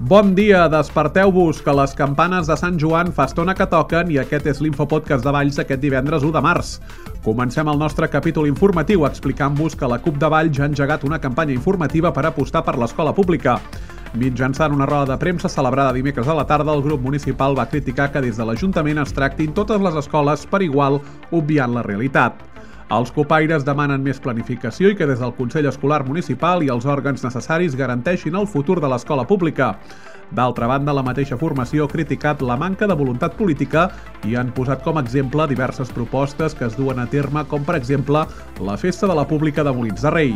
Bon dia, desperteu-vos, que les campanes de Sant Joan fa estona que toquen i aquest és l'Infopodcast de Valls aquest divendres 1 de març. Comencem el nostre capítol informatiu explicant-vos que la CUP de Valls ha engegat una campanya informativa per apostar per l'escola pública. Mitjançant una roda de premsa celebrada dimecres a la tarda, el grup municipal va criticar que des de l'Ajuntament es tractin totes les escoles per igual, obviant la realitat. Els copaires demanen més planificació i que des del Consell Escolar Municipal i els òrgans necessaris garanteixin el futur de l'escola pública. D'altra banda, la mateixa formació ha criticat la manca de voluntat política i han posat com a exemple diverses propostes que es duen a terme, com per exemple la Festa de la Pública de Molins de Rei.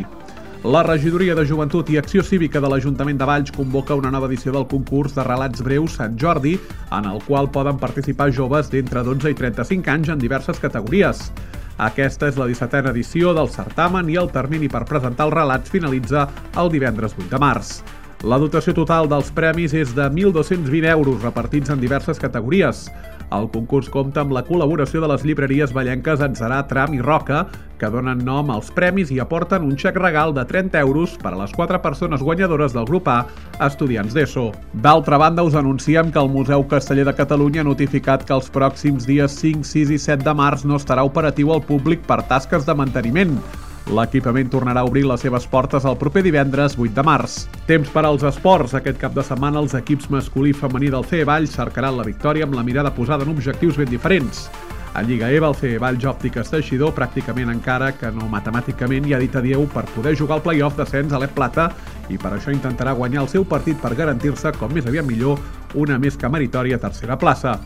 La Regidoria de Joventut i Acció Cívica de l'Ajuntament de Valls convoca una nova edició del concurs de relats breus Sant Jordi, en el qual poden participar joves d'entre 12 i 35 anys en diverses categories. Aquesta és la 17a edició del certamen i el termini per presentar els relats finalitza el divendres 8 de març. La dotació total dels premis és de 1.220 euros repartits en diverses categories. El concurs compta amb la col·laboració de les llibreries ballenques Enzarà, Tram i Roca, que donen nom als premis i aporten un xec regal de 30 euros per a les quatre persones guanyadores del grup A, estudiants d'ESO. D'altra banda, us anunciem que el Museu Casteller de Catalunya ha notificat que els pròxims dies 5, 6 i 7 de març no estarà operatiu al públic per tasques de manteniment. L'equipament tornarà a obrir les seves portes el proper divendres 8 de març. Temps per als esports. Aquest cap de setmana els equips masculí i femení del CE Vall cercaran la victòria amb la mirada posada en objectius ben diferents. A Lliga EVA, el CE Valls Òptiques Teixidor, pràcticament encara que no matemàticament, hi ha dit adieu per poder jugar al play-off d'ascens a l'Ep Plata i per això intentarà guanyar el seu partit per garantir-se, com més aviat millor, una més que meritòria tercera plaça.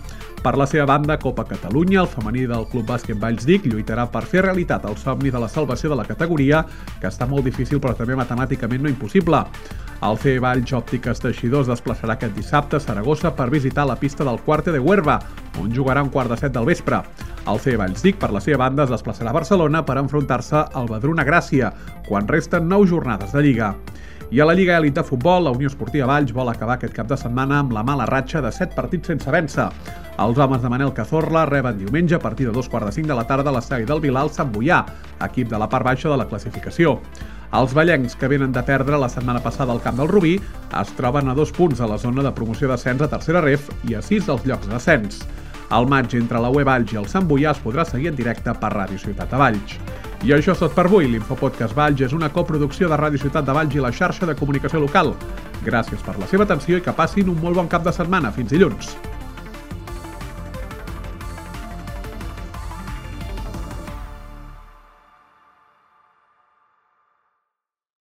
Per la seva banda, Copa Catalunya, el femení del Club Bàsquet Vallsdic lluitarà per fer realitat el somni de la salvació de la categoria, que està molt difícil però també matemàticament no impossible. El CE Valls Òptiques Teixidors desplaçarà aquest dissabte a Saragossa per visitar la pista del Quarte de Huerva, on jugarà un quart de set del vespre. El CE Vallsdic, per la seva banda, es desplaçarà a Barcelona per enfrontar-se al Badruna Gràcia, quan resten nou jornades de Lliga. I a la Lliga Elit de Futbol, la Unió Esportiva Valls vol acabar aquest cap de setmana amb la mala ratxa de 7 partits sense vèncer. Els homes de Manel Cazorla reben diumenge a partir de dos quarts de cinc de la tarda a l'estadi del Bilal Sant Boià, equip de la part baixa de la classificació. Els ballencs, que venen de perdre la setmana passada al camp del Rubí, es troben a dos punts a la zona de promoció d'ascens a tercera ref i a sis dels llocs d'ascens. El maig entre la UE Valls i el Sant Boià es podrà seguir en directe per Ràdio Ciutat de Valls. I això és tot per avui. L'Infopodcast Valls és una coproducció de Ràdio Ciutat de Valls i la xarxa de comunicació local. Gràcies per la seva atenció i que passin un molt bon cap de setmana. Fins dilluns.